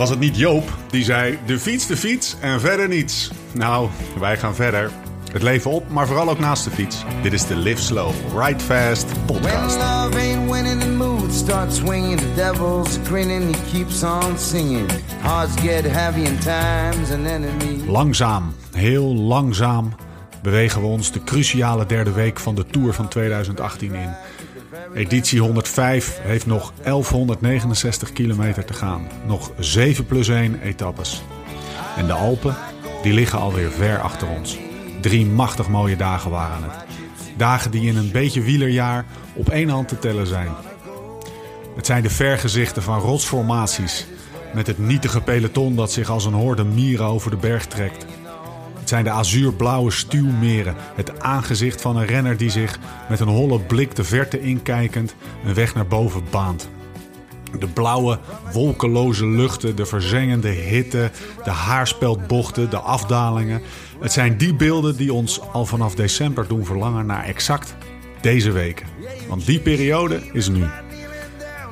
Was het niet Joop die zei: de fiets, de fiets en verder niets? Nou, wij gaan verder. Het leven op, maar vooral ook naast de fiets. Dit is de Live Slow, Ride Fast podcast. When love ain't winning, the mood starts swinging. The devil's grinning, he keeps on singing. Hearts get heavy in times and enemies. Langzaam, heel langzaam bewegen we ons de cruciale derde week van de Tour van 2018 in. Editie 105 heeft nog 1169 kilometer te gaan. Nog 7 plus 1 etappes. En de Alpen, die liggen alweer ver achter ons. Drie machtig mooie dagen waren het. Dagen die in een beetje wielerjaar op één hand te tellen zijn. Het zijn de vergezichten van rotsformaties. Met het nietige peloton dat zich als een horde mieren over de berg trekt. Zijn de azuurblauwe stuwmeren. Het aangezicht van een renner die zich met een holle blik de verte inkijkend een weg naar boven baant. De blauwe, wolkeloze luchten, de verzengende hitte, de haarspeldbochten, de afdalingen. Het zijn die beelden die ons al vanaf december doen verlangen naar exact deze weken. Want die periode is nu.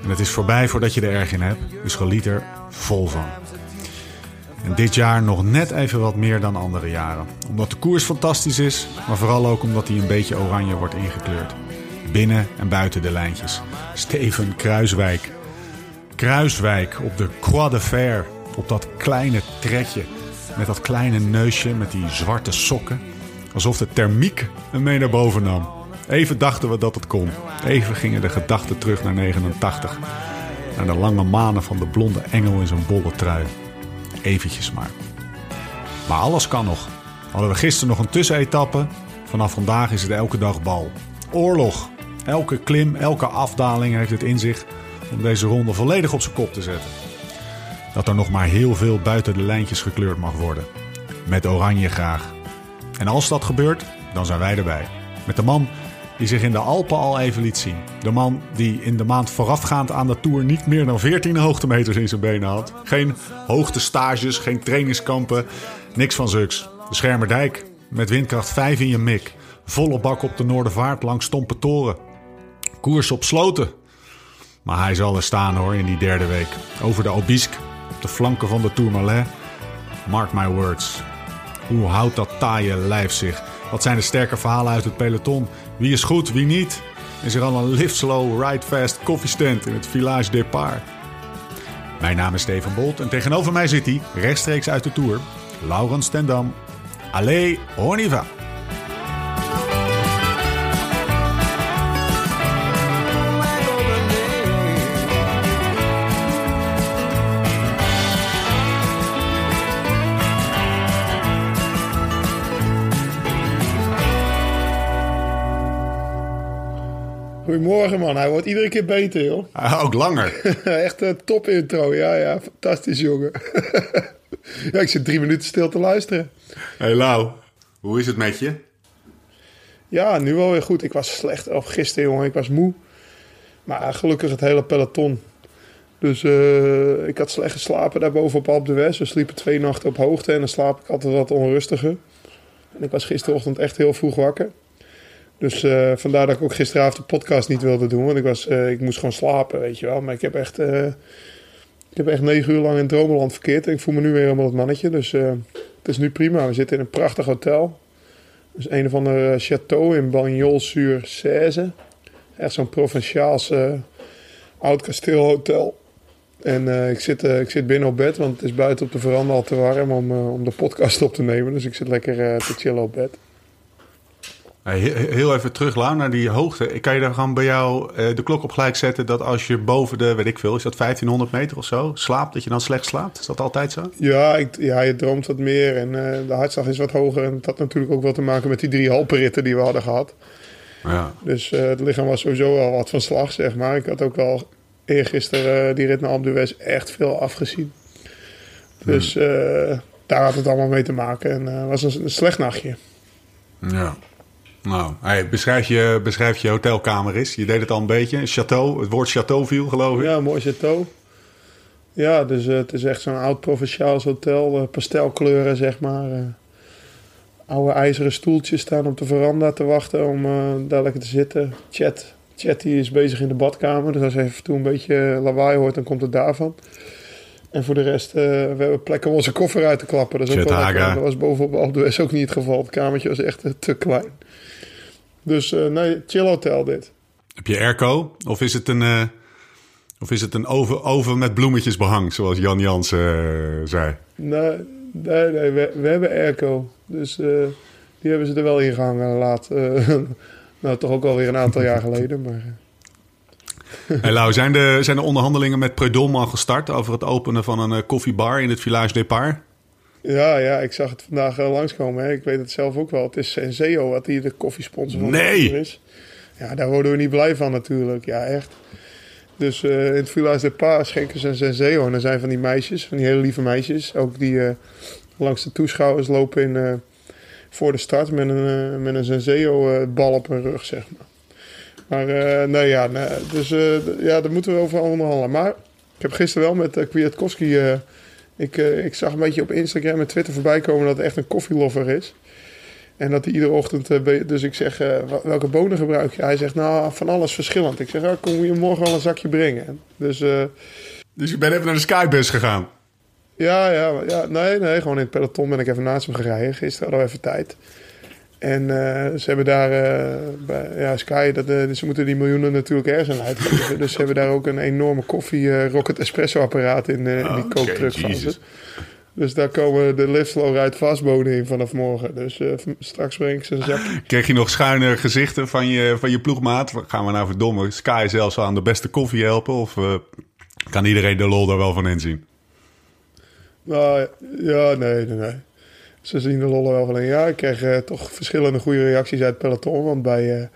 En het is voorbij voordat je er erg in hebt, dus geniet er vol van. En dit jaar nog net even wat meer dan andere jaren. Omdat de koers fantastisch is, maar vooral ook omdat hij een beetje oranje wordt ingekleurd. Binnen en buiten de lijntjes. Steven Kruiswijk. Kruiswijk op de Croix de Fer. Op dat kleine trekje. Met dat kleine neusje met die zwarte sokken. Alsof de thermiek hem mee naar boven nam. Even dachten we dat het kon. Even gingen de gedachten terug naar 89. Naar de lange manen van de blonde engel in zijn bolle trui. Eventjes maar. Maar alles kan nog. Hadden we gisteren nog een tussenetappe. Vanaf vandaag is het elke dag bal. Oorlog. Elke klim, elke afdaling heeft het in zich om deze ronde volledig op zijn kop te zetten. Dat er nog maar heel veel buiten de lijntjes gekleurd mag worden. Met oranje graag. En als dat gebeurt, dan zijn wij erbij. Met de man die zich in de Alpen al even liet zien. De man die in de maand voorafgaand aan de Tour niet meer dan 14 hoogtemeters in zijn benen had. Geen hoogtestages, geen trainingskampen, niks van zulks. De Schermerdijk met windkracht 5 in je mik. Volle bak op de Noordervaart langs Stompe Toren. Koers op sloten. Maar hij zal er staan hoor in die derde week. Over de Obisque, op de flanken van de Tourmalet. Mark my words. Hoe houdt dat taaie lijf zich? Wat zijn de sterke verhalen uit het peloton? Wie is goed, wie niet? Is er al een live slow, ride fast koffiestand in het Village Depart? Mijn naam is Steven Bolt en tegenover mij zit hij, rechtstreeks uit de Tour, Laurens Tendam. Allez, on y va! Goedemorgen man, hij wordt iedere keer beter joh. Ah, ook langer. Echt een top intro, ja ja, fantastisch jongen. ja, ik zit drie minuten stil te luisteren. Hey Lau, hoe is het met je? Ja, nu wel weer goed. Ik was slecht, of gisteren jongen, ik was moe. Maar gelukkig het hele peloton. Dus uh, ik had slecht geslapen daarboven op Alp de West. We sliepen twee nachten op hoogte en dan slaap ik altijd wat onrustiger. En ik was gisterochtend echt heel vroeg wakker. Dus uh, vandaar dat ik ook gisteravond de podcast niet wilde doen. Want ik, was, uh, ik moest gewoon slapen, weet je wel. Maar ik heb echt, uh, ik heb echt negen uur lang in Dromeland verkeerd. En ik voel me nu weer helemaal het mannetje. Dus het is nu prima. We zitten in een prachtig hotel. Dus een of andere château in Bagnols-sur-Cèze. Echt zo'n provinciaals oud kasteelhotel. En ik, zit, ik zit binnen op bed, want het is buiten op de veranda al te warm om, om de podcast op te nemen. Dus ik zit lekker te chillen op bed. Heel even terug, Lau, naar die hoogte. Ik kan je daar gewoon bij jou uh, de klok op gelijk zetten dat als je boven de, weet ik veel, is dat 1500 meter of zo, slaapt, dat je dan slecht slaapt? Is dat altijd zo? Ja, ik, ja je droomt wat meer en uh, de hartslag is wat hoger. En dat had natuurlijk ook wel te maken met die drie halperitten die we hadden gehad. Ja. Dus uh, het lichaam was sowieso wel wat van slag, zeg maar. Ik had ook wel eergisteren die rit naar Alpe d'Huez echt veel afgezien. Dus hmm. daar had het allemaal mee te maken. En was een, een slecht nachtje. Ja. Nou, hey, beschrijf, je, beschrijf je hotelkamer eens. Je deed het al een beetje. Château, het woord château viel geloof ik. Ja, mooi château. Ja, dus uh, het is echt zo'n oud provinciaals hotel. Uh, pastelkleuren, zeg maar. Uh, oude ijzeren stoeltjes staan op de veranda te wachten om daar lekker te zitten. Chat, Chat die is bezig in de badkamer. Dus als hij even toe een beetje lawaai hoort, dan komt het daarvan. En voor de rest, we hebben plekken om onze koffer uit te klappen. Dat, is ook wel dat was bovenop Alpe d'Huez ook niet het geval. Het kamertje was echt te klein. Dus nee, chill hotel dit. Heb je airco? Of is het een, of is het een oven, oven met bloemetjes behang, zoals Jan Jansen zei? Nee, nee, nee we, we hebben airco. Dus die hebben ze er wel in gehangen laat. nou, toch ook alweer een aantal jaar geleden. Maar... Hey Lau, zijn de, zijn de onderhandelingen met Prudhomme al gestart over het openen van een koffiebar in het Village Depart? Ja, ja, ik zag het vandaag uh, langskomen. Hè. Ik weet het zelf ook wel. Het is Senseo wat hier de koffiesponsor van nee. is. Ja, daar worden we niet blij van natuurlijk. Ja, echt. Dus uh, in het Village Depart schenken ze een Senseo. En er zijn van die meisjes, van die hele lieve meisjes. Ook die uh, langs de toeschouwers lopen in, voor de start met een, met een Senseo-bal op hun rug, zeg maar. Maar uh, nee, ja, nee, dus uh, ja, daar moeten we over onderhandelen. Maar ik heb gisteren wel met uh, Kwiatkowski... ik, ik zag een beetje op Instagram en Twitter voorbij komen dat het echt een koffielover is. En dat hij iedere ochtend... dus ik zeg, welke bonen gebruik je? Hij zegt, nou, van alles verschillend. Ik zeg, ja, kom je morgen wel een zakje brengen? Dus... dus je bent even naar de Skybus gegaan? Ja, ja, ja, nee, nee, gewoon in het peloton ben ik even naast hem gereden. Gisteren hadden we even tijd. En uh, ze hebben daar, uh, bij, ja, Sky, dat, uh, ze moeten die miljoenen natuurlijk ergens aan uitgeven. dus ze hebben daar ook een enorme koffie rocket espresso apparaat in, in die kooktruck van ze. Dus daar komen de liftflow uit vastboden in vanaf morgen. Dus straks breng ik ze een zakje. Kreeg je nog schuine gezichten van je, van je ploegmaat? Gaan we nou verdomme Sky zelfs aan de beste koffie helpen? Of kan iedereen de lol daar wel van inzien? Nou, ja, nee, nee, nee ze zien de lollen wel van in. Ja, ik kreeg uh, toch verschillende goede reacties uit het peloton. Want bij, uh,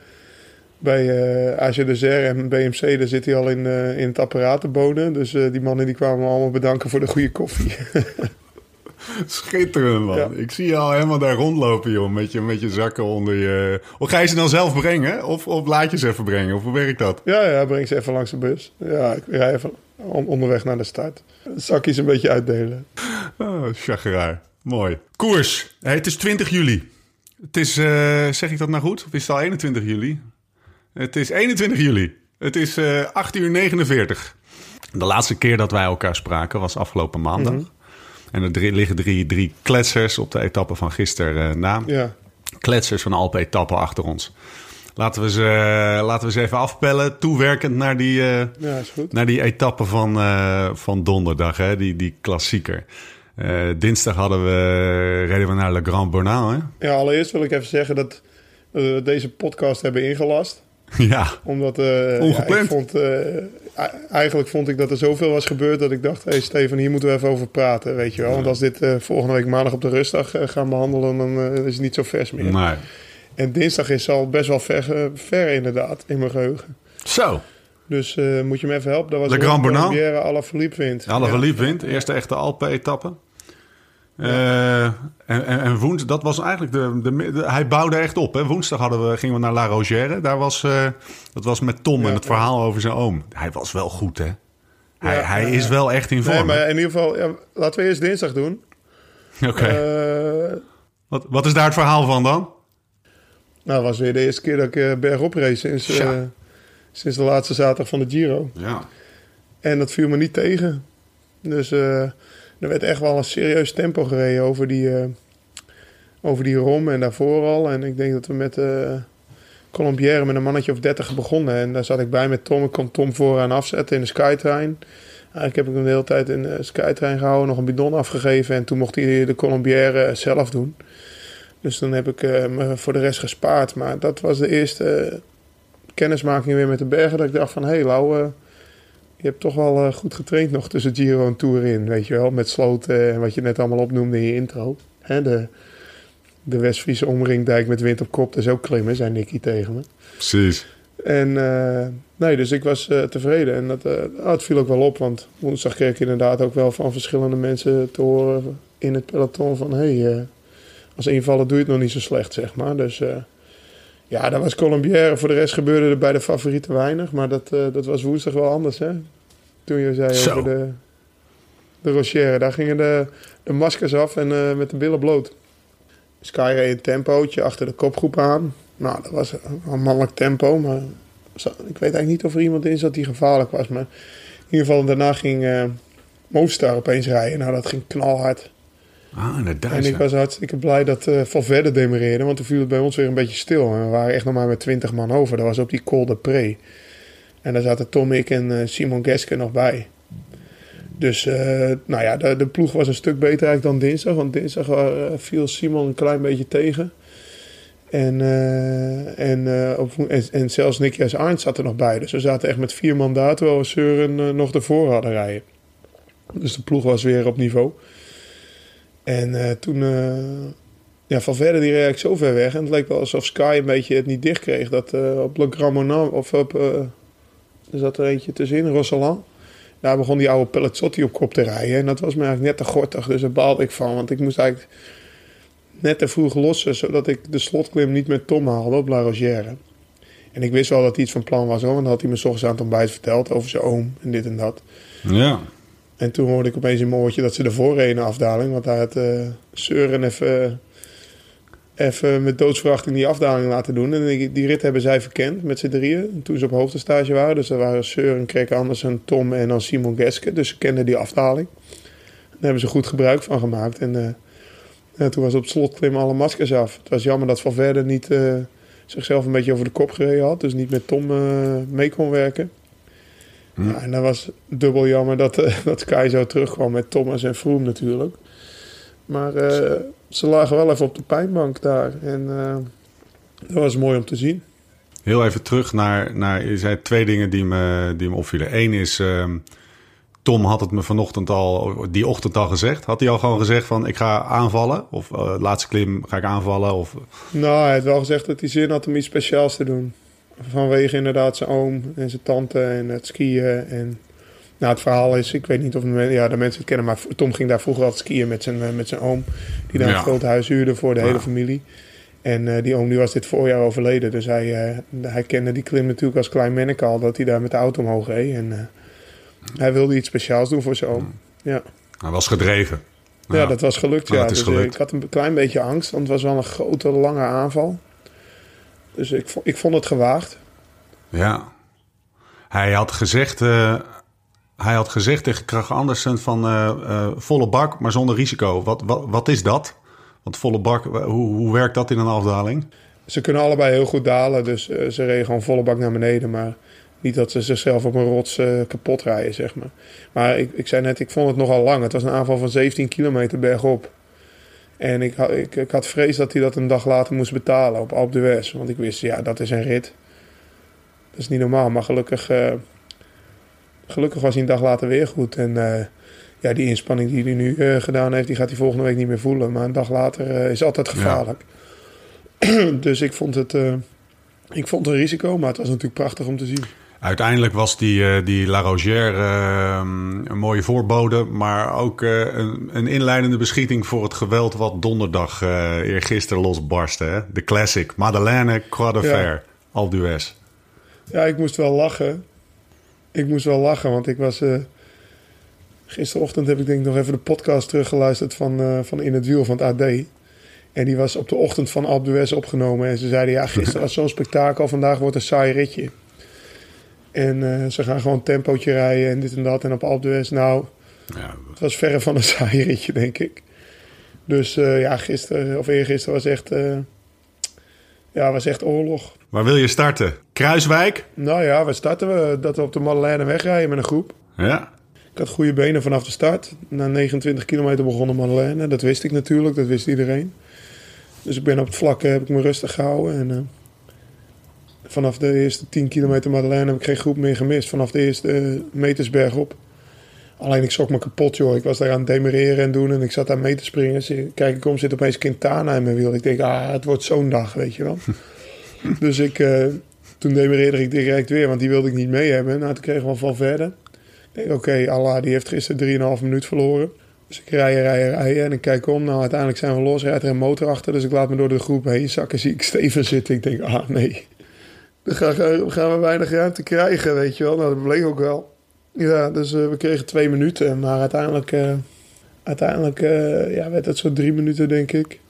bij uh, AG en BMC, daar zit hij al in, in het apparatenboden. Dus die mannen die kwamen allemaal bedanken voor de goede koffie. Schitterend, man. Ik zie je al helemaal daar rondlopen, joh. Met je, met je zakken onder je... Of ga je ze dan zelf brengen? Of, of laat je ze even brengen? Of hoe werkt dat? Ja, ja, breng ze even langs de bus. Ja, ik rij even onderweg naar de start. Zakjes een beetje uitdelen. Oh, chageraar. Mooi. Koers. het is 20 juli. Het is, uh, zeg ik dat nou goed? Of is het al 21 juli? Het is 21 juli. Het is uh, eh, 8 uur 49. De laatste keer dat wij elkaar spraken was afgelopen maandag. Mm -hmm. En er liggen drie, drie kletsers op de etappe van gisteren uh, na. Ja. Kletsers van Alpe etappen achter ons. Laten we, ze, laten we ze even afpellen. Toewerkend naar die, uh, ja, is goed. naar die etappe van, uh, van donderdag. Hè? Die, die klassieker. Uh, dinsdag hadden we, reden we naar Le Grand Bornand. Hè? Ja, allereerst wil ik even zeggen dat we deze podcast hebben ingelast. Ja, Omdat uh, Ongepland. Ja, ik vond, uh, eigenlijk vond ik dat er zoveel was gebeurd dat ik dacht... hé hey Steven, hier moeten we even over praten, weet je wel. Want als dit volgende week maandag op de rustdag gaan behandelen... dan is het niet zo vers meer. Nee. En dinsdag is al best wel ver, ver inderdaad, in mijn geheugen. Zo. Dus uh, moet je me even helpen. Dat was Le Grand Bernard. Alle Philippe wint. Alle Philippe wint. Eerste echte Alpe-etappe. Ja. Uh, en, en, en woensdag, dat was eigenlijk de, de, de, Hij bouwde echt op. Hè. Woensdag hadden we, gingen we naar La Rogère. Daar was, uh, dat was met Tom ja, en het verhaal over zijn oom. Hij was wel goed, hè? Hij, ja, hij is wel echt in vorm. Nee, maar in ieder geval, laten we eerst dinsdag doen. Oké. Okay. wat, wat is daar het verhaal van dan? Nou, dat was weer de eerste keer dat ik bergop race sinds, sinds de laatste zaterdag van de Giro. Ja. En dat viel me niet tegen. Dus uh, er werd echt wel een serieus tempo gereden over die, uh, over die rom en daarvoor al. En ik denk dat we met uh, Colombière met een mannetje of 30 begonnen. En daar zat ik bij met Tom. Ik kon Tom vooraan afzetten in de Skytrain. Eigenlijk heb ik hem de hele tijd in de Skytrain gehouden, nog een bidon afgegeven. En toen mocht hij de Colombière zelf doen. Dus dan heb ik me voor de rest gespaard. Maar dat was de eerste kennismaking weer met de bergen. Dat ik dacht van, hé hey, Lau, uh, je hebt toch wel uh, goed getraind nog tussen Giro en Tour in. Weet je wel, met sloten en wat je net allemaal opnoemde in je intro. Hè, de, de West-Friese omringdijk met wind op kop, dat is ook klimmen, zei Nicky tegen me. Precies. En uh, nee, dus ik was tevreden. En dat, oh, het viel ook wel op, want woensdag kreeg ik inderdaad ook wel van verschillende mensen te horen in het peloton van... hé, hey, als invallen doe je het nog niet zo slecht, zeg maar. Dus ja, dat was Colombière. Voor de rest gebeurde er bij de favorieten weinig. Maar dat, uh, dat was woensdag wel anders, hè? Toen je zei Zo. over de, de Rochère. Daar gingen de, de maskers af en uh, met de billen bloot. Sky reed een tempootje achter de kopgroep aan. Nou, dat was een mannelijk tempo. Maar ik weet eigenlijk niet of er iemand in zat die gevaarlijk was. Maar in ieder geval daarna ging, uh, Movistar opeens rijden. Nou, dat ging knalhard. Ah, inderdaad. En ik was hartstikke blij dat eh Valverde demereerde. Want toen viel het bij ons weer een beetje stil. En we waren echt nog maar met 20 man over. Dat was op die Col de Pre. En daar zaten Tom, ik en eh, Simon Geske nog bij. Dus eh, nou ja, de, de ploeg was een stuk beter eigenlijk dan dinsdag. Want dinsdag viel Simon een klein beetje tegen. En, en, op, en, en zelfs Nikias Arndt zat er nog bij. Dus we zaten echt met vier man daar, terwijl we eh, nog ervoor hadden rijden. Dus de ploeg was weer op niveau. En eh, toen... eh ja, Valverde die reed eigenlijk zo ver weg. En het leek wel alsof Sky een beetje het niet dicht kreeg. Dat eh, op Le Grand of op... eh, er zat er eentje tussenin, Rossalan. Daar begon die oude Pelazzotti op kop te rijden. En dat was me eigenlijk net te gortig. Dus daar baalde ik van. Want ik moest eigenlijk net te vroeg lossen. Zodat ik de slotklim niet met Tom haalde op La Rogère. En ik wist wel dat hij iets van plan was. Hoor, want dat had hij me 's aan het ontbijt verteld. Over zijn oom en dit en dat. Ja. En toen hoorde ik opeens in mijn oortje dat ze ervoor reden in de afdaling. Want hij had eh Søren even, even met doodsverachting die afdaling laten doen. En die, rit hebben zij verkend met z'n drieën. Toen ze op hoofdstage waren. Dus dat waren Søren, Krek Andersen, Tom en dan Simon Geske. Dus ze kenden die afdaling. Daar hebben ze goed gebruik van gemaakt. En eh, toen was op het slotklim alle maskers af. Het was jammer dat Valverde niet eh, zichzelf een beetje over de kop gereden had. Dus niet met Tom eh, mee kon werken. Hm. Ja, en dat was dubbel jammer dat, eh, dat Sky zo terugkwam met Thomas en Froome natuurlijk. Maar eh, ze lagen wel even op de pijnbank daar. En eh, dat was mooi om te zien. Heel even terug naar, naar je zei twee dingen die me, die me opvielen. Eén is, ehm, Tom had het me vanochtend al, die ochtend al gezegd. Had hij al gewoon gezegd van ik ga aanvallen? Of laatste klim ga ik aanvallen? Of, Nou, hij had wel gezegd dat hij zin had om iets speciaals te doen. Vanwege inderdaad zijn oom en zijn tante en het skiën. En nou, het verhaal is, ik weet niet of ja, de mensen het kennen, maar Tom ging daar vroeger altijd skiën met zijn, eh, met zijn oom. Die daar Ja. een groot huis huurde voor de Ja. hele familie. En eh, die oom die was dit voorjaar overleden. Dus hij, eh, hij kende die klim natuurlijk als klein manneke al. Dat hij daar met de auto omhoog reed. En hij wilde iets speciaals doen voor zijn oom. Ja. hij was gedreven. Ja, dat was gelukt. Ja. Dus, gelukt. ik had een klein beetje angst, want het was wel een grote, lange aanval. Dus ik, ik vond het gewaagd. Ja. Hij had gezegd, eh, hij had gezegd tegen Krach Andersen van eh, eh, volle bak, maar zonder risico. Wat, wat, wat is dat? Want volle bak, hoe, hoe werkt dat in een afdaling? Ze kunnen allebei heel goed dalen, dus ze reden gewoon volle bak naar beneden. Maar niet dat ze zichzelf op een rots kapot rijden, zeg maar. Maar ik, ik zei net, ik vond het nogal lang. Het was een aanval van 17 kilometer bergop. En ik, had- ik, ik had vrees dat hij dat een dag later moest betalen op Alpe d'Huez. Want ik wist, ja, dat is een rit. Dat is niet normaal, maar gelukkig, eh, gelukkig was hij een dag later weer goed. En eh, ja, die inspanning die hij nu eh, gedaan heeft, die gaat hij volgende week niet meer voelen. Maar een dag later is altijd gevaarlijk. dus ik vond het, ik vond het een risico, maar het was natuurlijk prachtig om te zien. Uiteindelijk was die, eh, die La Rogère eh, een mooie voorbode, maar ook eh, een, een inleidende beschieting voor het geweld wat donderdag eh eergisteren losbarstte. Hè? De classic Madeleine Croix de Ja. Fer, d'Huez. Ja, ik moest wel lachen. Ik moest wel lachen, want ik was... gisterochtend heb ik denk ik nog even de podcast teruggeluisterd van, van In het Wiel van het AD. En die was op de ochtend van Alpe d'Huez opgenomen. En ze zeiden, ja, gisteren was zo'n spektakel. Vandaag wordt een saai ritje. En eh, ze gaan gewoon tempootje rijden en dit en dat. En op Alpe d'Huez, nou, Ja, het was verre van een saai ritje, denk ik. Dus eh, ja, gisteren of eergisteren was echt... eh, ja, was echt oorlog. waar wil je starten? Kruiswijk? Nou ja, we starten we dat we op de Madeleine wegrijden met een groep. Ja. Ik had goede benen vanaf de start. Na 29 kilometer begonnen Madeleine. Dat wist ik natuurlijk, dat wist iedereen. Dus ik ben op het vlak, heb ik me rustig gehouden. En, vanaf de eerste 10 kilometer Madeleine heb ik geen groep meer gemist. Vanaf de eerste eh, meters bergop. Alleen ik schrok me kapot, joh. Ik was daar aan het demereren en doen en ik zat daar mee te springen. Kijk ik om, zit opeens Quintana in mijn wiel. Ik denk, ah, het wordt zo'n dag, weet je wel. dus ik, eh, toen demereerde ik direct weer, want die wilde ik niet mee hebben. Nou, toen kregen we van verder. Ik denk, oké, Allah die heeft gisteren 3,5 minuut verloren. Dus ik rij, rij, rij en ik kijk om. Nou, uiteindelijk zijn we los. Rijdt er een motor achter. Dus ik laat me door de groep heen zakken. Zie ik Steven zitten. Ik denk, ah nee. Dan gaan, we weinig ruimte krijgen, weet je wel. Nou, dat bleek ook wel. Ja, dus eh, we kregen twee minuten. Maar uiteindelijk, eh, uiteindelijk eh, ja, werd het zo drie minuten, denk ik.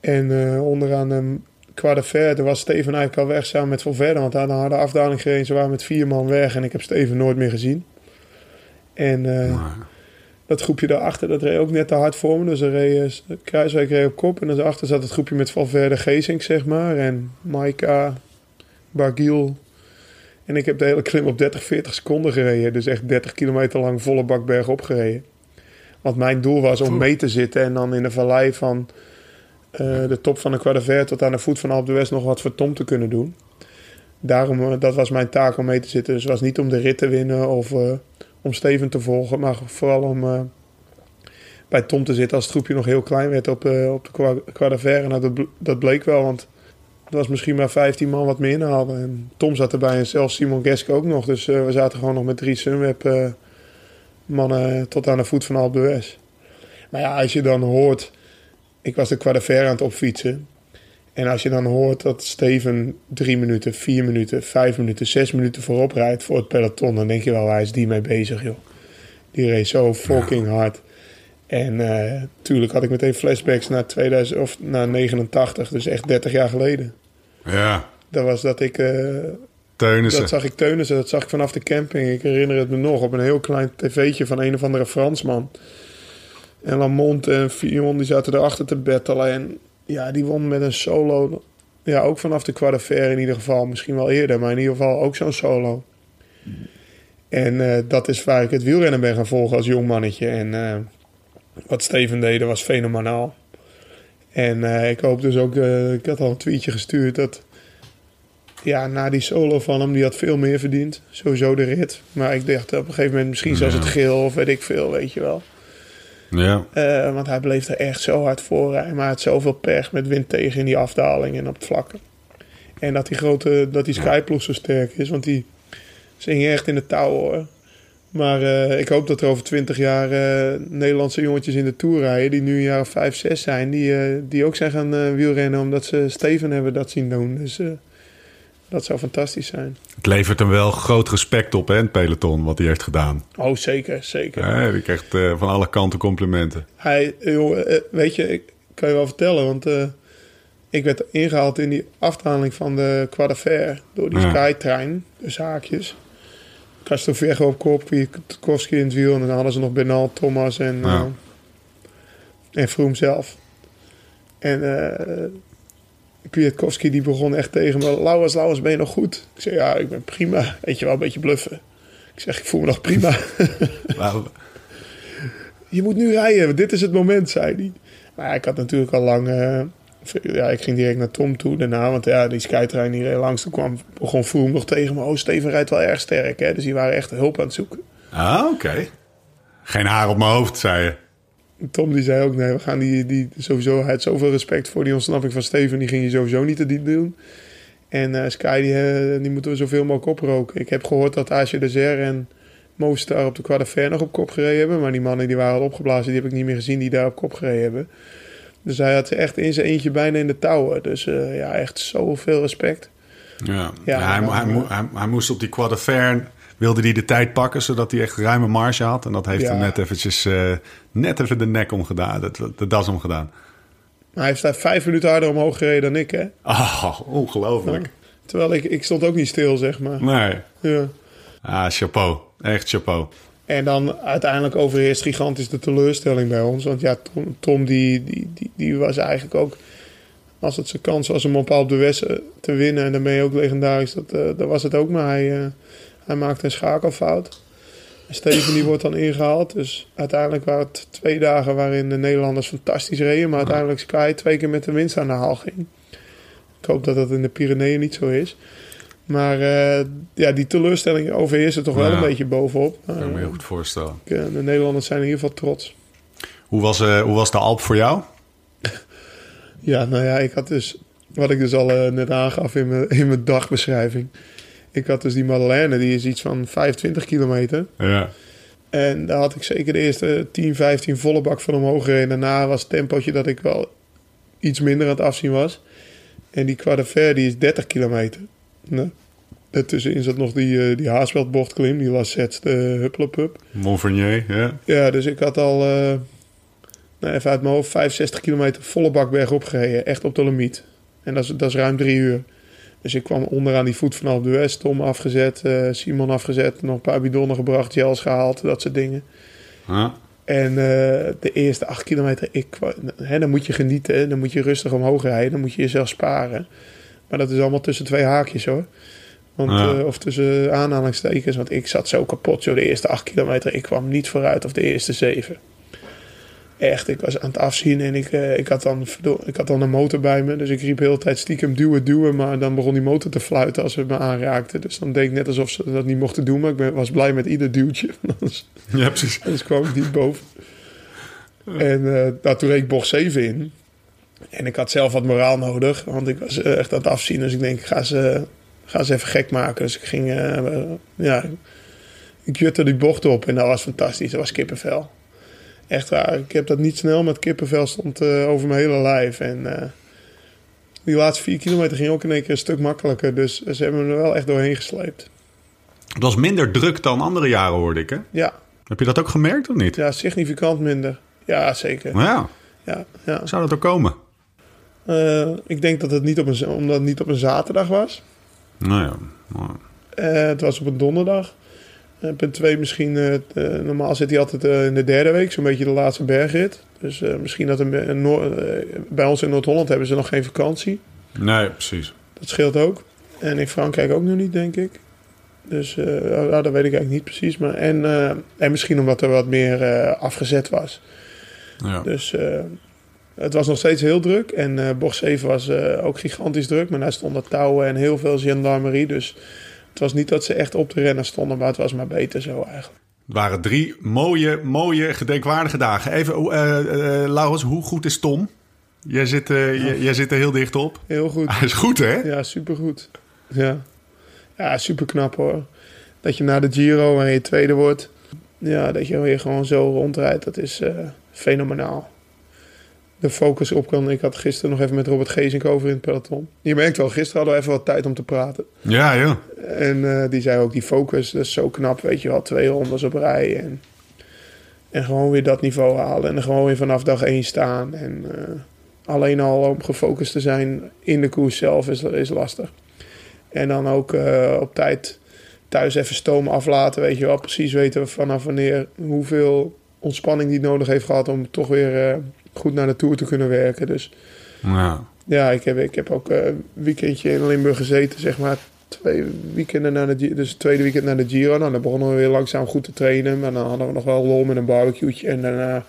En onderaan um, qua de was Steven eigenlijk al weg samen met Valverde. Want hij had een harde afdaling gereden. Ze waren met vier man weg en ik heb Steven nooit meer gezien. En Maar- dat groepje daarachter, dat reed ook net te hard voor me. Dus er reed, Kruiswijk reed op kop. En daarachter zat het groepje met Valverde Geesink, zeg maar. En Maika, Bargiel. En ik heb de hele klim op 30, 40 seconden gereden. Dus echt 30 kilometer lang volle bak berg opgereden. Want mijn doel was om mee te zitten en dan in de vallei van uh, de top van de Quadravert tot aan de voet van Alpe d'Huez nog wat voor Tom te kunnen doen. Daarom, dat was mijn taak om mee te zitten. Dus het was niet om de rit te winnen of uh, om Steven te volgen, maar vooral om bij Tom te zitten als het groepje nog heel klein werd op, op de Quadravert. En dat, dat bleek wel, want er was misschien maar 15 man wat meer inhaalden. En Tom zat erbij en zelfs Simon Geske ook nog. Dus we zaten gewoon nog met drie Sunweb mannen tot aan de voet van Alpe d'Huez. Maar ja, als je dan hoort... Ik was de Quadravert aan het opfietsen. En als je dan hoort dat Steven drie minuten, vier minuten, vijf minuten, zes minuten voorop rijdt voor het peloton, dan denk je wel, waar is die mee bezig, joh? Die reed zo fucking hard. En uh, tuurlijk had ik meteen flashbacks naar 2000 of naar 89, dus echt 30 jaar geleden. Ja. Dat was dat ik. Uh, Teunissen. Dat zag ik Teunissen, dat zag ik vanaf de camping. Ik herinner het me nog op een heel klein tv'tje van een of andere Fransman. En Lamont en Fion die zaten erachter te battelen. En ja, die won met een solo. Ja, ook vanaf de Quadravert in ieder geval. Misschien wel eerder, maar in ieder geval ook zo'n solo. En uh, dat is waar ik het wielrennen ben gaan volgen als jong mannetje. En uh, wat Steven deed, dat was fenomenaal. En uh, ik hoop dus ook, ik had al een tweetje gestuurd dat... Ja, na die solo van hem, die had veel meer verdiend. Sowieso de rit. Maar ik dacht op een gegeven moment misschien zelfs het geel of weet ik veel, weet je wel. Ja. Uh, want hij bleef er echt zo hard voor. Maar hij had zoveel pech met wind tegen in die afdaling en op het vlakke. En dat die grote, dat die Skyploeg zo sterk is. Want die zingen echt in de touw hoor. Maar uh, ik hoop dat er over twintig jaar uh, Nederlandse jongetjes in de Tour rijden... die nu een jaar of vijf, zes zijn... die, die ook zijn gaan wielrennen omdat ze Steven hebben dat zien doen. Dus dat zou fantastisch zijn. Het levert hem wel groot respect op, hè, het peloton, wat hij heeft gedaan. Oh, zeker, zeker. Ja, die krijgt van alle kanten complimenten. Hij, joh, weet je, ik kan je wel vertellen, want ik werd ingehaald in die afdaling van de Quadaffaire door die ja. Skytrein, dus haakjes. Castrovejo op kop, Kwiatkowski in het wiel en dan hadden ze nog Bernal, Thomas en, ja. en Vroom zelf. En Kwiatkowski die begon echt tegen me. Lauwers, Lauwers, ben je nog goed? Ik zei, ja, ik ben prima. Weet je wel, een beetje bluffen. Ik zeg, ik voel me nog prima. je moet nu rijden, dit is het moment, zei hij. Maar ik had natuurlijk al lang... Uh, ja, ik ging direct naar Tom toe daarna. Want ja, die skytrein die reed langs. Toen kwam, begon Vroom nog tegen me. Oh, Steven rijdt wel erg sterk, hè. Dus die waren echt hulp aan het zoeken. Ah, oké. Okay. Geen haar op mijn hoofd, zei je. Tom die zei ook, nee, we gaan die, die sowieso, hij had zoveel respect voor die ontsnapping van Steven, die ging je sowieso niet te diep doen. En uh, Sky, die, uh, die moeten we zoveel mogelijk oproken. Ik heb gehoord dat Asje de Zer en Moostar op de Quadra nog op kop gereden hebben. Maar die mannen die waren al opgeblazen, die heb ik niet meer gezien die daar op kop gereden hebben. Dus hij had echt in zijn eentje bijna in de touwen. Dus uh, ja, echt zoveel respect. Ja, ja, ja hij, hij, hij, hij, moest op die Quadra wilde hij de tijd pakken, zodat hij echt ruime marge had. En dat heeft ja. hem net eventjes, uh, net even de nek omgedaan, de, de das omgedaan. Maar hij heeft daar vijf minuten harder omhoog gereden dan ik, hè? Oh, ongelooflijk. Terwijl ik, ik stond ook niet stil, zeg maar. Nee. Ja. Ah, chapeau. Echt chapeau. En dan uiteindelijk overheerst gigantisch de teleurstelling bij ons. Want ja, Tom, die, die, die, die was eigenlijk ook... Als het zijn kans was om op Alpe d'Huez te winnen... en je ook legendarisch, dat, uh, was het ook. Maar hij... Uh, hij maakte een schakelfout. Steven die wordt dan ingehaald. Dus uiteindelijk waren het twee dagen waarin de Nederlanders fantastisch reden. Maar uiteindelijk Sky twee keer met de winst aan de haal ging. Ik hoop dat dat in de Pyreneeën niet zo is. Maar uh, ja, die teleurstelling overheerst er toch wel een beetje bovenop. Dat kan ik me heel goed voorstellen. uh, de Nederlanders zijn in ieder geval trots. Hoe was, eh, hoe was de Alp voor jou? Ja, nou ja, ik had dus... Wat ik dus al eh, net aangaf in mijn, in mijn dagbeschrijving. Ik had dus die Madeleine, die is iets van 25 kilometer. Ja. En daar had ik zeker de eerste 10, 15 volle bak van omhoog gereden. Daarna was het tempootje dat ik wel iets minder aan het afzien was. En die Quadrefer, die is 30 kilometer. Nee. Daartussenin zat nog die, eh, die Haasveldbochtklim, die was zet de Huppelepup. Montvernier, ja. Ja, dus ik had al, eh, nou even uit mijn hoofd, 65 kilometer volle bak bergop gereden. Echt op de limiet. En dat is, dat is ruim drie uur. Dus ik kwam onderaan die voet vanaf de West. Tom afgezet, eh, Simon afgezet. Nog een paar bidonnen gebracht, gels gehaald, dat soort dingen. Ja. En eh, de eerste acht kilometer, ik, hè, dan moet je genieten. Dan moet je rustig omhoog rijden. Dan moet je jezelf sparen. Maar dat is allemaal tussen twee haakjes hoor. Want, Ja. eh, of tussen aanhalingstekens. Want ik zat zo kapot. Zo de eerste acht kilometer. Ik kwam niet vooruit. Of de eerste zeven. Echt, ik was aan het afzien. En ik, eh, ik, had dan, ik had dan een motor bij me. Dus ik riep heel de tijd stiekem duwen, duwen. Maar dan begon die motor te fluiten als ze me aanraakten. Dus dan deed ik net alsof ze dat niet mochten doen. Maar ik ben, was blij met ieder duwtje. Anders Ja, precies. dus kwam ik niet boven. En eh nou, toen reed ik bocht 7 in. En ik had zelf wat moraal nodig. Want ik was eh, echt aan het afzien. Dus ik denk, ik ga ze, ga ze even gek maken. Dus ik ging, eh, eh, ja, ik jutte die bocht op. En dat was fantastisch. Dat was kippenvel. Echt waar. Ik heb dat niet snel, maar het kippenvel stond over mijn hele lijf. En die laatste vier kilometer ging ook in één keer een stuk makkelijker. Dus ze hebben me er wel echt doorheen gesleept. Het was minder druk dan andere jaren, hoorde ik. Hè? Ja, Heb je dat ook gemerkt of niet? ja significant minder. Ja, zeker. Nou ja, Ja, ja. zou dat ook komen? Eh, ik denk dat het niet op een, omdat het niet op een zaterdag was. Nou ja. nou, Eh, het was op een donderdag. Eh, punt 2 misschien, normaal zit hij altijd in de derde week, zo'n beetje de laatste bergrit. Dus misschien dat een, een Noor- bij ons in Noord-Holland hebben ze nog geen vakantie. Nee, precies. Dat scheelt ook. En in Frankrijk ook nog niet, denk ik. Dus eh, nou, dat weet ik eigenlijk niet precies. Maar, en, en misschien omdat er wat meer afgezet was. Ja. Dus het was nog steeds heel druk. En eh bocht 7 was eh, ook gigantisch druk. Maar daar stonden touwen en heel veel gendarmerie. Dus het was niet dat ze echt op de rennen stonden. Maar het was maar beter zo eigenlijk. Het waren drie mooie, mooie, gedenkwaardige dagen. Even, eh, Laurens, hoe goed is Tom? Jij zit, eh, jij, jij zit er heel dicht op. Heel goed. Hij is goed, hè? Ja, supergoed. Ja, ja super knap hoor. Dat je na de Giro, waarin je tweede wordt... Ja, dat je weer gewoon zo rondrijdt. Dat is fenomenaal. De focus op kan... Ik had gisteren nog even met Robert Gezink over in het peloton. Je merkt wel, gisteren hadden we even wat tijd om te praten. Ja, joh. En eh, die zei ook, die focus, dat is zo knap, weet je wel. Twee rondes op rij en, en gewoon weer dat niveau halen. En gewoon weer vanaf dag één staan. En eh, alleen al om gefocust te zijn in de koers zelf is, is lastig. En dan ook eh, op tijd thuis even stoom aflaten, weet je wel. Precies weten vanaf wanneer, hoeveel ontspanning die nodig heeft gehad... om toch weer goed naar de Tour te kunnen werken. Dus Ja. ja, ik heb, ik heb ook eh, een weekendje in Limburg gezeten, zeg maar. Twee weekenden na de, dus het tweede weekend na de Giro. Nou, dan begonnen we weer langzaam goed te trainen. Maar dan hadden we nog wel lol met een barbecue'tje. En daarna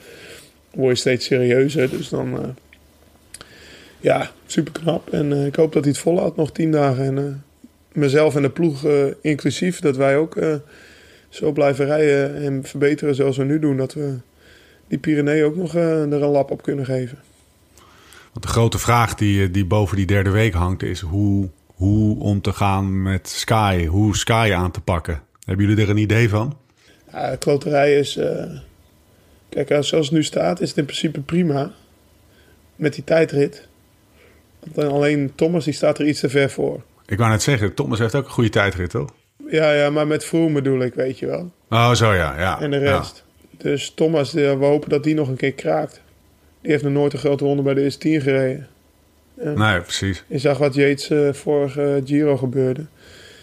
word je steeds serieuzer. Dus dan, eh, ja, super knap. En eh, ik hoop dat hij het volhoudt, nog tien dagen. En eh, mezelf en de ploeg eh, inclusief, dat wij ook eh, zo blijven rijden en verbeteren zoals we nu doen. Dat we die Pyrenee ook nog eh, er een lap op kunnen geven. Want de grote vraag die, eh, die boven die derde week hangt is hoe, hoe om te gaan met Sky. Hoe Sky aan te pakken. Hebben jullie er een idee van? Ja, kloterij is... eh, kijk, als- zoals het nu staat, is het in principe prima. Met die tijdrit. Want alleen Thomas, die staat er iets te ver voor. Ik wou net zeggen, Thomas heeft ook een goede tijdrit, toch? Ja, ja, maar met Froome bedoel ik, weet je wel. Oh, zo ja. ja. En de rest. Dus Thomas, eh, we hopen dat die nog een keer kraakt. Die heeft nog nooit een grote ronde bij de eerste 10 gereden. Nee, precies. Je zag wat Yates eh, vorige Giro gebeurde.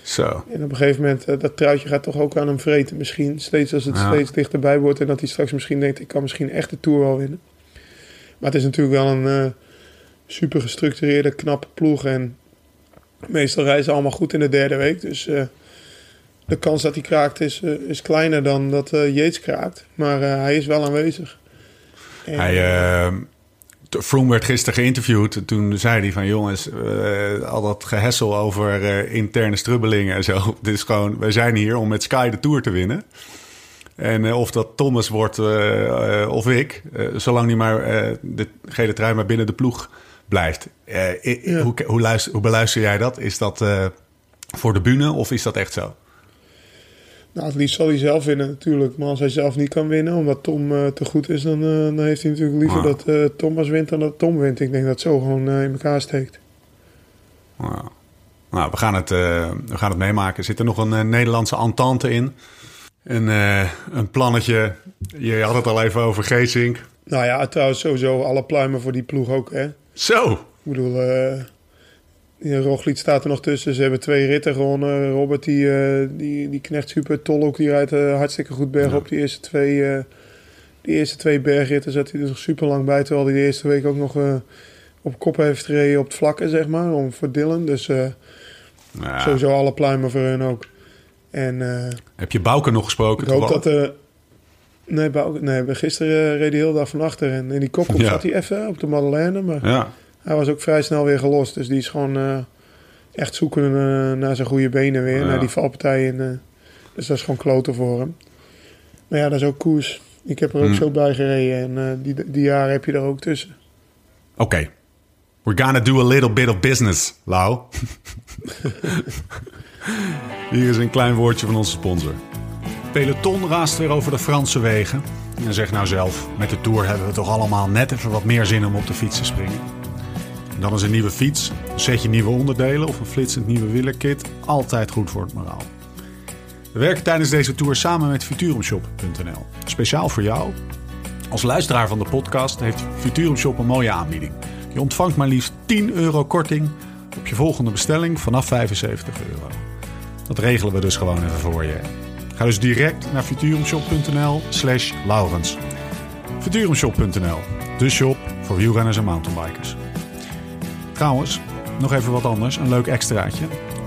Zo. En op een gegeven moment, eh, dat truitje gaat toch ook aan hem vreten misschien. Steeds als het Ja. steeds dichterbij wordt en dat hij straks misschien denkt... ik kan misschien echt de Tour wel winnen. Maar het is natuurlijk wel een super gestructureerde, knappe ploeg. En meestal rijden ze allemaal goed in de derde week. Dus de kans dat hij kraakt is, eh, is kleiner dan dat eh Yates kraakt. Maar eh, hij is wel aanwezig. En, Hij, eh, t- Froome werd gisteren geïnterviewd. En Toen zei hij van jongens, al dat gehessel over interne strubbelingen en zo. Dit is gewoon, wij zijn hier om met Sky de Tour te winnen. En of dat Thomas wordt of ik, zolang hij maar de gele trui maar binnen de ploeg blijft. Ja. hoe, hoe, luister, hoe beluister jij dat? Is dat voor de bühne of is dat echt zo? Nou, het liefst zal hij zelf winnen natuurlijk. Maar als hij zelf niet kan winnen, omdat Tom eh, te goed is... dan, eh, dan heeft hij natuurlijk liever Ja. dat eh, Thomas wint dan dat Tom wint. Ik denk dat het zo gewoon in elkaar steekt. Nou, nou, we, gaan het, we gaan het meemaken. Er zit er nog een Nederlandse entente in. Een, een plannetje. Je had het al even over Geesink. Nou ja, trouwens sowieso alle pluimen voor die ploeg ook, hè. Zo! Ik bedoel, Roglic staat er nog tussen. Ze hebben twee ritten gewonnen. Robert, die, eh, die, die knecht super. Tolhoek, die rijdt eh, hartstikke goed berg Ja. op die eerste twee. eh, Die eerste twee bergritten zat hij er nog super lang bij. Terwijl hij de eerste week ook nog op kop heeft gereden op het vlakke, zeg maar. Om voor Dylan. Dus sowieso alle pluimen voor hun ook. En Heb je Bouke nog gesproken? ik hoop dat... eh nee, Bouke- nee, we- gisteren reed hij heel dag van achter. En in die kopgroep Ja. zat hij even op de Madeleine. Maar Ja. Hij was ook vrij snel weer gelost. Dus die is gewoon eh, echt zoeken eh, naar zijn goede benen weer. Ja. Naar die valpartijen. eh. dus dat is gewoon kloten voor hem. Maar ja, dat is ook koers. Ik heb er ook Hmm. zo bij gereden. En eh, die, die jaren heb je er ook tussen. Oké. We're gonna do a little bit of business, Lau. Hier is een klein woordje van onze sponsor. Peloton raast weer over de Franse wegen. En zeg nou zelf, met de Tour hebben we toch allemaal net even wat meer zin om op de fiets te springen. Dan is een nieuwe fiets, een setje nieuwe onderdelen of een flitsend nieuwe wielerkit altijd goed voor het moraal. We werken tijdens deze tour samen met Futurumshop.nl. Speciaal voor jou als luisteraar van de podcast heeft Futurum Shop een mooie aanbieding. Je ontvangt maar liefst 10 euro korting op je volgende bestelling vanaf 75 euro. Dat regelen we dus gewoon even voor je. Ga dus direct naar futurumshop.nl slash Laurens. Futurumshop.nl, de shop voor wielrenners en mountainbikers. Trouwens, nog even wat anders, een leuk extraatje.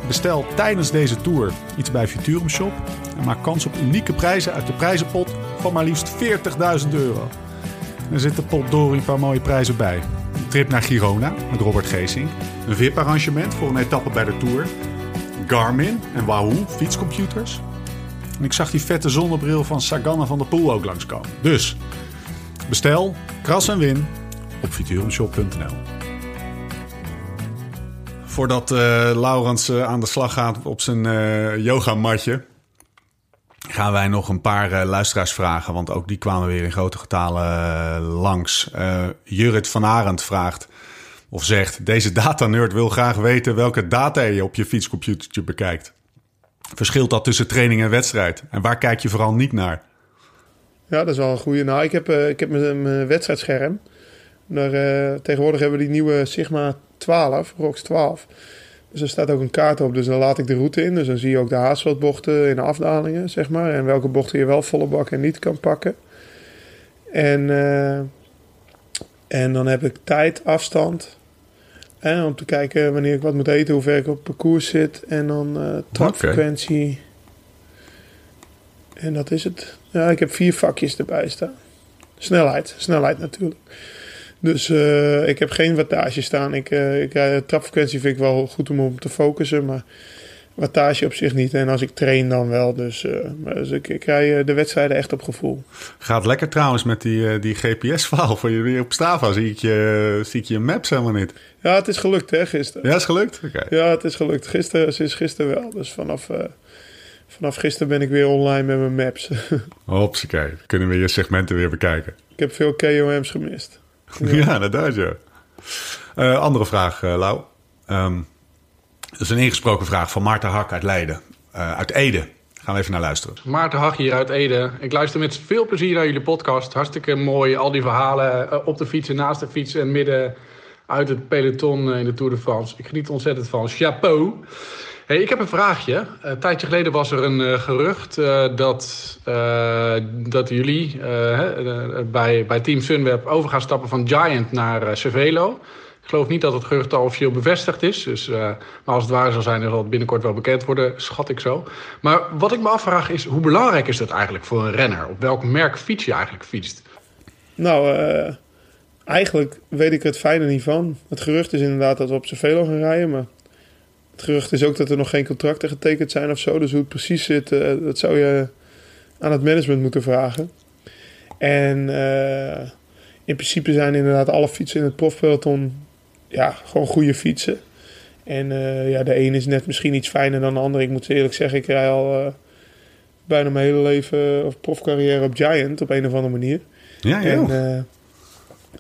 Bestel tijdens deze tour iets bij Futurum Shop en maak kans op unieke prijzen uit de prijzenpot van maar liefst 40.000 euro. Er zitten potdorie een paar mooie prijzen bij. Een trip naar Girona met Robert Geesink. Een VIP-arrangement voor een etappe bij de Tour. Garmin en Wahoo fietscomputers. En ik zag die vette zonnebril van Sagan van der Poel ook langskomen. Dus bestel, kras en win op futurumshop.nl. Voordat eh, Laurens eh, aan de slag gaat op zijn eh yogamatje... gaan wij nog een paar luisteraars vragen. Want ook die kwamen weer in grote getalen langs. Jurrit van Arend vraagt of zegt... Deze datanerd wil graag weten welke data je op je fietscomputertje bekijkt. Verschilt dat tussen training en wedstrijd? En waar kijk je vooral niet naar? Ja, dat is wel een goede. Nou, ik heb, eh, ik heb mijn, wedstrijdscherm. Daar, tegenwoordig hebben we die nieuwe Sigma 12, ROX 12. Dus er staat ook een kaart op, dus dan laat ik de route in. Dus dan zie je ook de haasveldbochten in de afdalingen, zeg maar. En welke bochten je wel volle bak en niet kan pakken. En, eh, en dan heb ik tijd, afstand. En om te kijken wanneer ik wat moet eten, hoe ver ik op parcours zit. En dan eh trapfrequentie. En dat is het. Ja, ik heb vier vakjes erbij staan. Snelheid, snelheid natuurlijk. Dus eh, ik heb geen wattage staan. Ik, eh ik, eh, trapfrequentie vind ik wel goed om op te focussen, maar wattage op zich niet. En als ik train dan wel. Dus, dus ik, ik rij de wedstrijden echt op gevoel. Gaat lekker trouwens met die, die GPS-verhaal van je weer op Strava. Zie ik je, zie ik je maps helemaal niet. Ja, het is gelukt hè, gisteren. Ja, is gelukt? Ja, het is gelukt. Gisteren sinds gisteren wel. Dus vanaf, vanaf gisteren ben ik weer online met mijn maps. Hopsakee. Kunnen we je segmenten weer bekijken. ik heb veel KOM's gemist. Ja, inderdaad, ja. Eh, andere vraag, eh, Lau. Ehm, dat is een ingesproken vraag van Maarten Hak uit Leiden. Eh, uit Ede. Gaan we even naar luisteren. Maarten Hag hier uit Ede. Ik luister met veel plezier naar jullie podcast. Hartstikke mooi. Al die verhalen op de fiets en naast de fiets en midden uit het peloton in de Tour de France. Ik geniet ontzettend van. Chapeau. Hey, ik heb een vraagje. Een tijdje geleden was er een eh, gerucht eh, dat, eh, dat jullie eh, eh, bij, bij Team Sunweb over gaan stappen van Giant naar eh, Cervelo. Ik geloof niet dat het gerucht al officieel bevestigd is. Dus, eh, maar als het waar zou zijn, dan zal het binnenkort wel bekend worden, schat ik zo. Maar wat ik me afvraag is, hoe belangrijk is dat eigenlijk voor een renner? Op welk merk fiets je eigenlijk fietst? Nou, eh, eigenlijk weet ik het fijne niet van. Het gerucht is inderdaad dat we op Cervelo gaan rijden, maar het gerucht is ook dat er nog geen contracten getekend zijn of zo. Dus hoe het precies zit, eh, dat zou je aan het management moeten vragen. En eh, in principe zijn inderdaad alle fietsen in het profpeloton ja, gewoon goede fietsen. En eh, ja, de een is net misschien iets fijner dan de ander. Ik moet eerlijk zeggen, ik rij al bijna mijn hele leven of profcarrière op Giant op een of andere manier. Ja, En, joh. eh,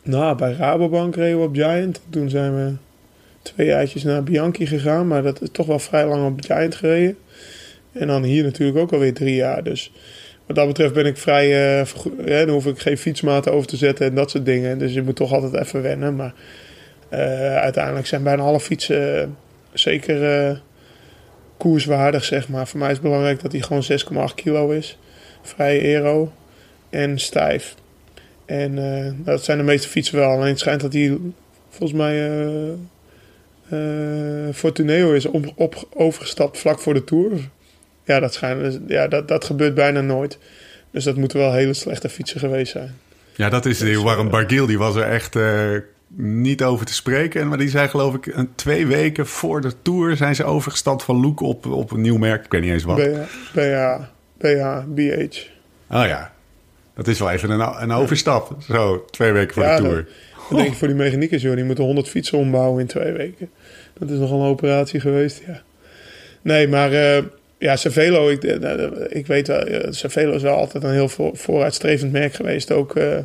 nou, bij Rabobank reden we op Giant. Toen zijn we twee jaartjes naar Bianchi gegaan. Maar dat is toch wel vrij lang op Giant gereden. En dan hier natuurlijk ook alweer drie jaar. Dus wat dat betreft ben ik vrij... hè, dan hoef ik geen fietsmaten over te zetten en dat soort dingen. Dus je moet toch altijd even wennen. Maar eh, uiteindelijk zijn bijna alle fietsen eh, zeker koerswaardig, zeg maar. Voor mij is het belangrijk dat hij gewoon 6,8 kilo is. Vrij aero en stijf. En dat zijn de meeste fietsen wel. Alleen het schijnt dat hij volgens mij eh eh, Fortuneo is op, op, overgestapt vlak voor de Tour. Ja, dat, schijnt, ja dat, dat gebeurt bijna nooit. Dus dat moeten wel hele slechte fietsen geweest zijn. Ja, dat is die Warren Barguil. Die was er echt eh, niet over te spreken. Maar die zei geloof ik een, twee weken voor de Tour... zijn ze overgestapt van Look op, op een nieuw merk. Ik weet niet eens wat. BH, BH, BH, BH. Oh ja, dat is wel even een, een overstap. Zo, twee weken voor Ja, de Tour. Denk voor die mechaniekers, joh, die moeten 100 fietsen ombouwen in twee weken. Dat is nogal een operatie geweest, ja. Nee, maar eh, ja, Cervelo, ik, eh, ik weet wel, eh, Cervelo is wel altijd een heel voor, vooruitstrevend merk geweest. Ook eh,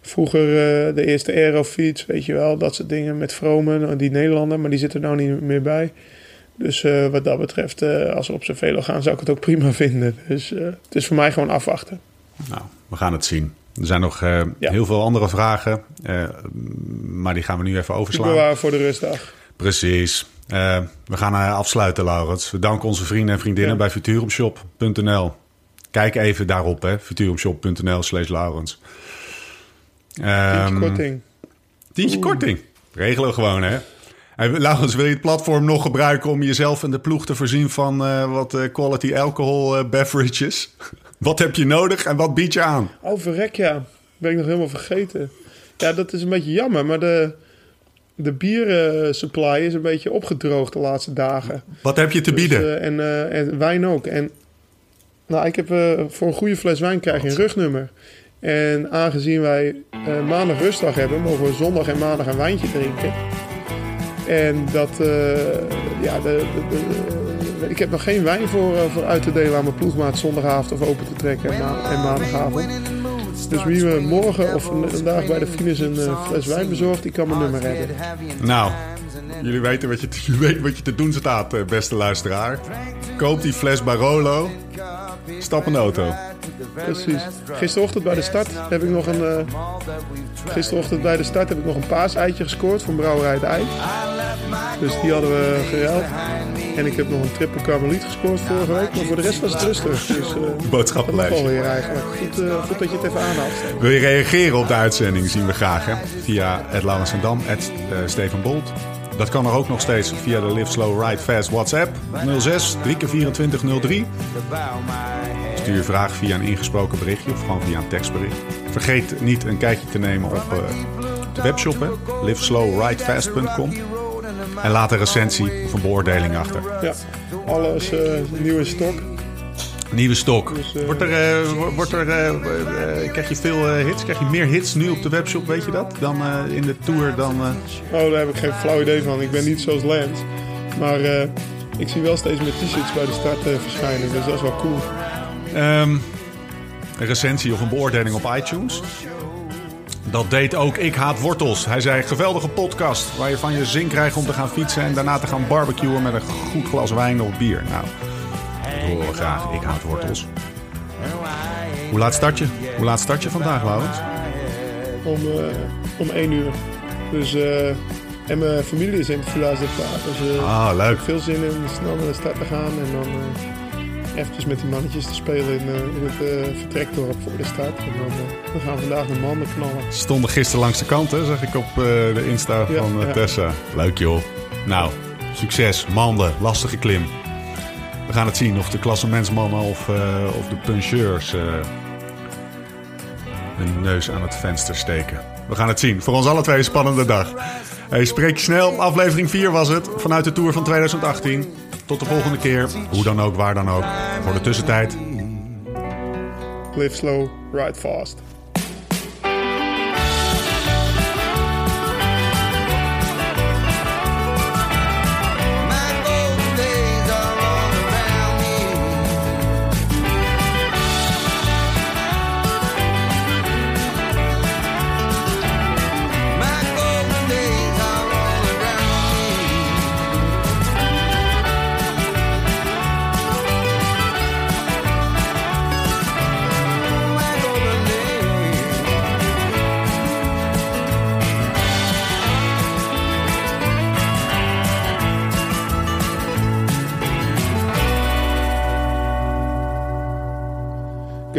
vroeger eh, de eerste aerofiets, weet je wel, dat soort dingen met Vromen, die Nederlander, maar die zit er nou niet meer bij. Dus eh, wat dat betreft, eh, als we op Cervelo gaan, zou ik het ook prima vinden. Dus eh, het is voor mij gewoon afwachten. Nou, we gaan het zien. Er zijn nog eh, Ja. heel veel andere vragen. eh, maar die gaan we nu even overslaan. voor de rustdag. Precies. Eh, we gaan afsluiten, Laurens. We danken onze vrienden en vriendinnen Ja. bij futurumshop.nl. Kijk even daarop, hè. futurumshop.nl slash Laurens. Ehm, Tientje korting. Tientje korting. Regelen gewoon, hè. Laurens, wil je het platform nog gebruiken om jezelf en de ploeg te voorzien van wat quality alcohol beverages? Wat heb je nodig en wat bied je aan? Oh, verrek ja. Ben ik nog helemaal vergeten. Ja, dat is een beetje jammer, maar de, de biersupply is een beetje opgedroogd de laatste dagen. Wat heb je te Dus, bieden? eh, en, eh, en wijn ook. En nou, ik heb eh, voor een goede fles wijn krijg je een rugnummer. En aangezien wij maandag rustdag hebben, mogen we zondag en maandag een wijntje drinken. En dat, eh, ja, de, de, de- ik heb nog geen wijn voor, eh, voor uit te delen aan mijn ploegmaat zondagavond of open te trekken en, ma- en maandagavond. Dus wie me morgen of vandaag bij de finish een eh, fles wijn bezorgt, die kan mijn nummer hebben. Nou, jullie weten wat je, te- jullie weten wat je te doen staat, eh, beste luisteraar. Koop die fles Barolo. Stap in de auto. Precies. Gisterochtend bij de start heb ik nog een. eh, gisterochtend bij de start heb ik nog een paaseitje gescoord van Brouwerij de Ei. Dus die hadden we geruild. En ik heb nog een triple karmeliet gescoord vorige week. Maar voor de rest was het rustig. Dus eh dat Boodschappenlijstje. alweer eigenlijk. Goed, eh, goed dat je het even aanhaalt. Steven. Wil je reageren op de uitzending? Zien we graag hè? via het Laurens en Dam, het Steven Bolt. Dat kan er ook nog steeds via de Live Slow Ride Fast WhatsApp 06 3 24 03. Stuur je vraag via een ingesproken berichtje of gewoon via een tekstbericht. Vergeet niet een kijkje te nemen op eh, de webshop, hè? liveslowridefast.com. En laat een recensie of een beoordeling achter. Ja, alles eh nieuw in stok. Nieuwe stok. Dus, eh, wordt er, eh, wo- wordt er, eh, krijg je veel hits? Krijg je meer hits nu op de webshop, weet je dat? Dan in de tour dan... Oh, daar heb ik geen flauw idee van. Ik ben niet zoals Lance. Maar ik zie wel steeds meer t-shirts bij de start verschijnen. Dus dat is wel cool. Ehm, een recensie of een beoordeling op iTunes. Dat deed ook Ik Haat Wortels. Hij zei, geweldige podcast waar je van je zin krijgt om te gaan fietsen... en daarna te gaan barbecuen met een goed glas wijn of bier. Nou, dat horen we graag. Ik Haat Wortels. Hoe laat start je? Hoe laat start je vandaag, Laurens? om, eh, om 1 uur. Dus, eh, en mijn familie is in het Paard. Dus eh, Ah, leuk. veel zin in snel naar de start te gaan. En dan eventjes met die mannetjes te spelen in, eh, in het eh, vertrekdorp voor de start. En dan, eh, dan gaan we vandaag de mannen knallen. Ze stonden gisteren langs de kant, hè, zag ik op de Insta Ja, van ja. Tessa. Leuk joh. Nou, succes. Manden, lastige klim. We gaan het zien of de klassementsmannen of, of de puncheurs hun neus aan het venster steken. We gaan het zien. Voor ons alle twee een spannende dag. Hey, spreek je snel. Aflevering 4 was het. Vanuit de Tour van 2018. Tot de volgende keer. Hoe dan ook, waar dan ook. Voor de tussentijd. Live slow, ride fast.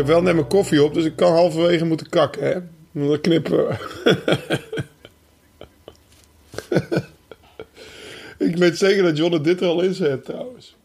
Heb wel net mijn koffie op, dus ik kan halverwege moeten kakken. Hè? Dat knippen ik weet zeker dat John dit er al in zet trouwens.